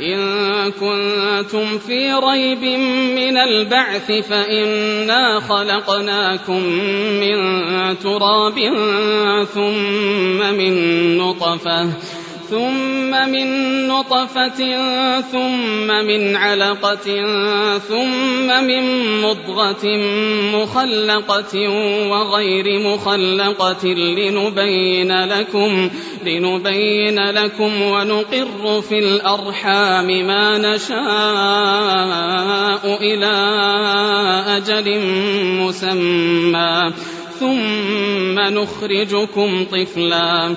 إن كنتم في ريب من البعث فإنا خلقناكم من تراب ثم من نطفة ثم من نطفة ثم من علقة ثم من مضغة مخلقة وغير مخلقة لنبين لكم لنبين لكم ونقر في الأرحام ما نشاء إلى أجل مسمى. ثم نخرجكم طفلا.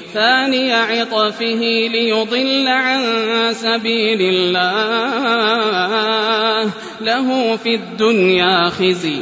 ثاني عطفه ليضل عن سبيل الله. له في الدنيا خزي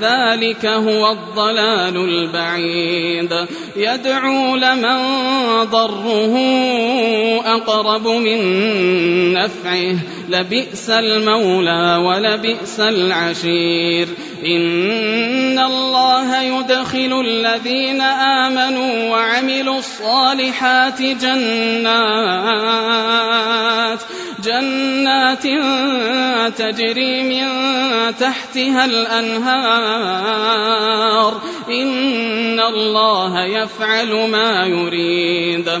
ذلك هو الضلال البعيد. يدعو لمن ضره أقرب من نفعه. لبئس المولى ولبئس العشير. إن الله يدخل الذين آمنوا وعملوا الصالحات جنات. جنات تجري من تحتها الأنهار. إن الله يفعل ما يريد.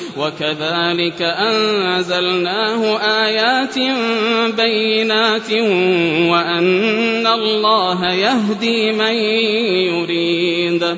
وكذلك أنزلناه آيات بينات وأن الله يهدي من يريد.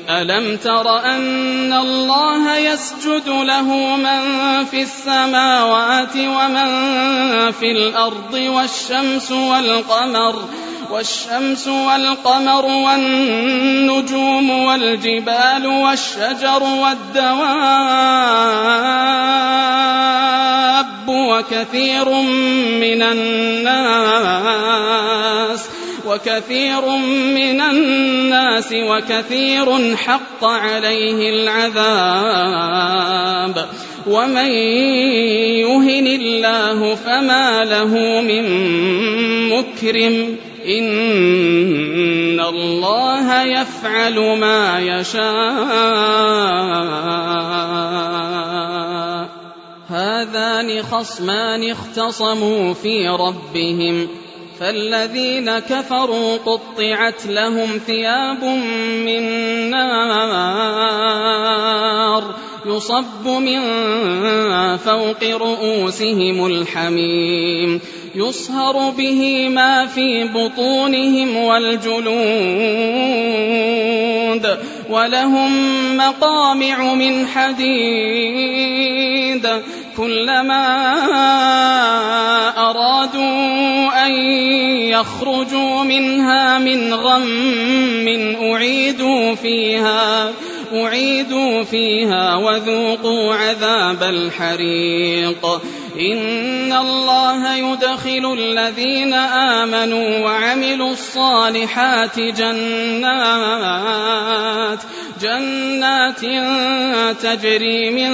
ألم تر أن الله يسجد له من في السماوات ومن في الأرض والشمس والقمر والشمس والقمر والنجوم والجبال والشجر والدواب وكثير من الناس وكثير من الناس وكثير حق عليه العذاب. ومن يهن الله فما له من مكرم. إن الله يفعل ما يشاء. هذان خصمان اختصموا في ربهم. فالذين كفروا قطعت لهم ثياب من نار يصب من فوق رؤوسهم الحميم يصهر به ما في بطونهم والجلود ولهم مقامع من حديد. كلما أرادوا أن يخرجوا منها من غم أعيدوا فيها. أعيدوا فيها وذوقوا عذاب الحريق. إن الله يدخل الذين آمنوا وعملوا الصالحات جنات جنات تجري من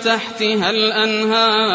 تحتها الأنهار.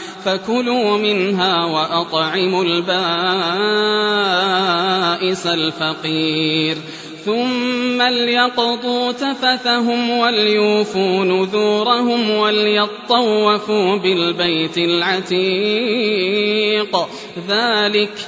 فكلوا منها وأطعموا البائس الفقير. ثم ليقضوا تفثهم وليوفوا نذورهم وليطوفوا بالبيت العتيق. ذلك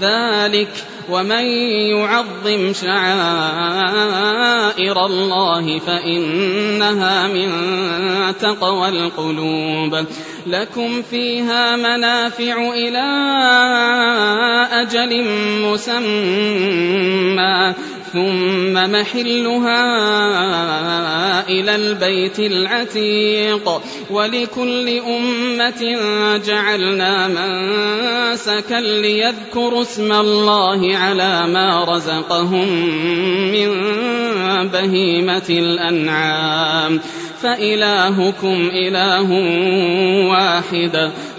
ذلك ومن يعظم شعائر الله فإنها من تقوى القلوب. لكم فيها منافع إلى أجل مسمى. ثم محلها إلى البيت العتيق. ولكل أمة جعلنا منسكا ليذكروا اسم الله على ما رزقهم من بهيمة الأنعام. فإلهكم إله واحد.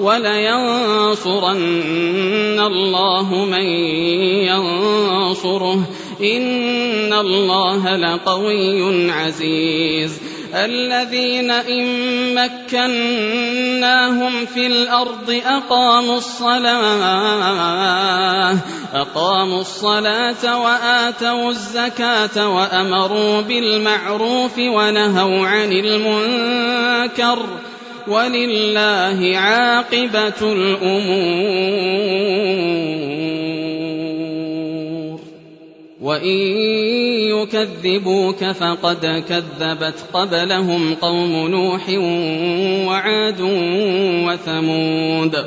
ولينصرن الله من ينصره. إن الله لقوي عزيز. الذين إن مكناهم في الأرض أقاموا الصلاة أقاموا الصلاة وآتوا الزكاة وأمروا بالمعروف ونهوا عن المنكر. ولله عاقبة الأمور. وإن يكذبوك فقد كذبت قبلهم قوم نوح وعاد وثمود.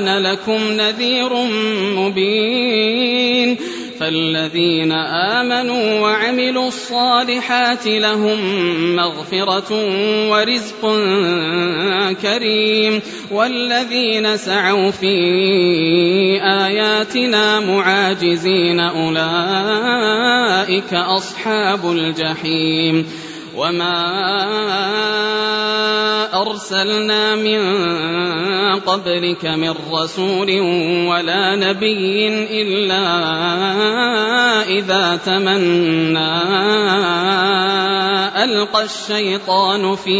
أنا لكم نذير مبين فالذين آمنوا وعملوا الصالحات لهم مغفرة ورزق كريم والذين سعوا في آياتنا معاجزين أولئك أصحاب الجحيم وما أرسلنا من قبلك من رسول ولا نبي إلا إذا تمنى ألقى الشيطان في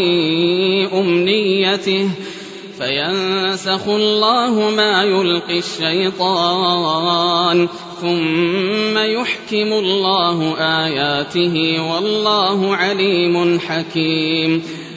أمنيته فينسخ الله ما يلقي الشيطان ثم يحكم الله آياته والله عليم حكيم.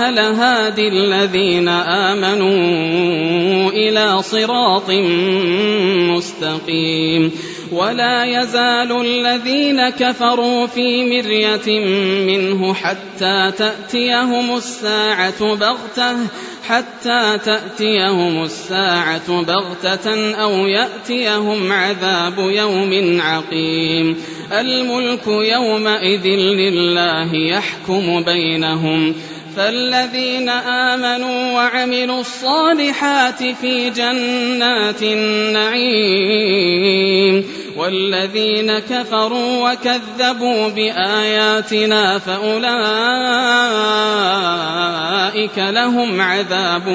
لهادي الذين آمنوا إلى صراط مستقيم ولا يزال الذين كفروا في مرية منه حتى تأتيهم الساعة بغتة حتى تأتيهم الساعة بغتة أو يأتيهم عذاب يوم عقيم. الملك يومئذ لله يحكم بينهم. فالذين آمنوا وعملوا الصالحات في جنات النعيم والذين كفروا وكذبوا بآياتنا فأولئك لهم عذاب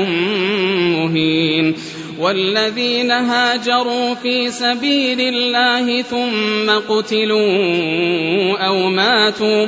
مهين والذين هاجروا في سبيل الله ثم قتلوا أو ماتوا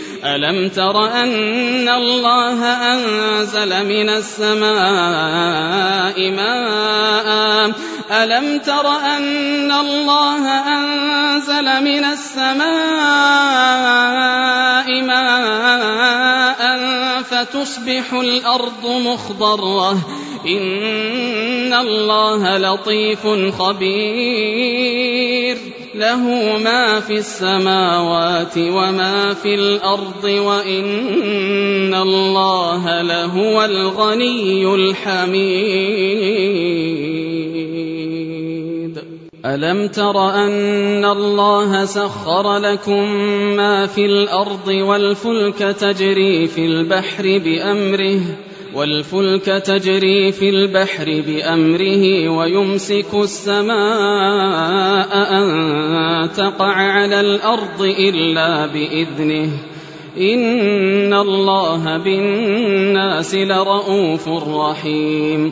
ألم تر أن الله أنزل من السماء ماء؟ ألم تر أن الله أنزل من السماء ماء؟ فتصبح الأرض مخضرة. إن الله لطيف خبير. له ما في السماوات وما في الأرض وإن الله لهو الغني الحميد. ألم تر أن الله سخر لكم ما في الأرض والفلك تجري في البحر بأمره والفلك تجري في البحر بأمره ويمسك السماء أن تقع على الأرض إلا بإذنه. إن الله بالناس لرءوف رحيم.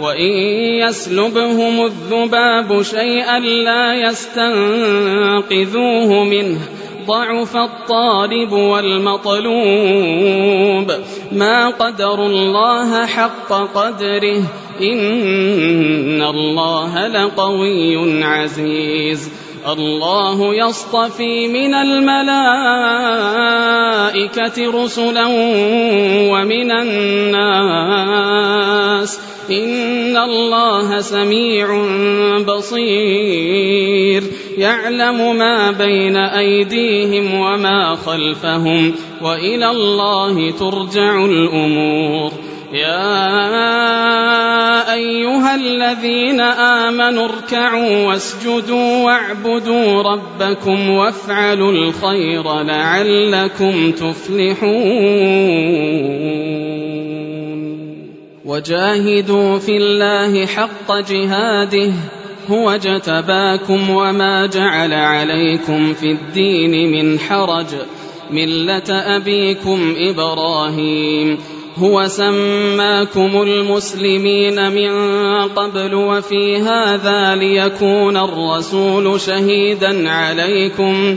وإن يسلبهم الذباب شيئا لا يستنقذوه منه. ضعف الطالب والمطلوب. ما قدر الله حق قدره. إن الله لقوي عزيز. الله يصطفي من الملائكة رسلا ومن الناس. إن الله سميع بصير يعلم ما بين أيديهم وما خلفهم وإلى الله ترجع الأمور يا أيها الذين آمنوا اركعوا واسجدوا واعبدوا ربكم وافعلوا الخير لعلكم تفلحون وجاهدوا في الله حق جهاده هو اجتباكم وما جعل عليكم في الدين من حرج ملة أبيكم إبراهيم هو سماكم المسلمين من قبل وفي هذا ليكون الرسول شهيدا عليكم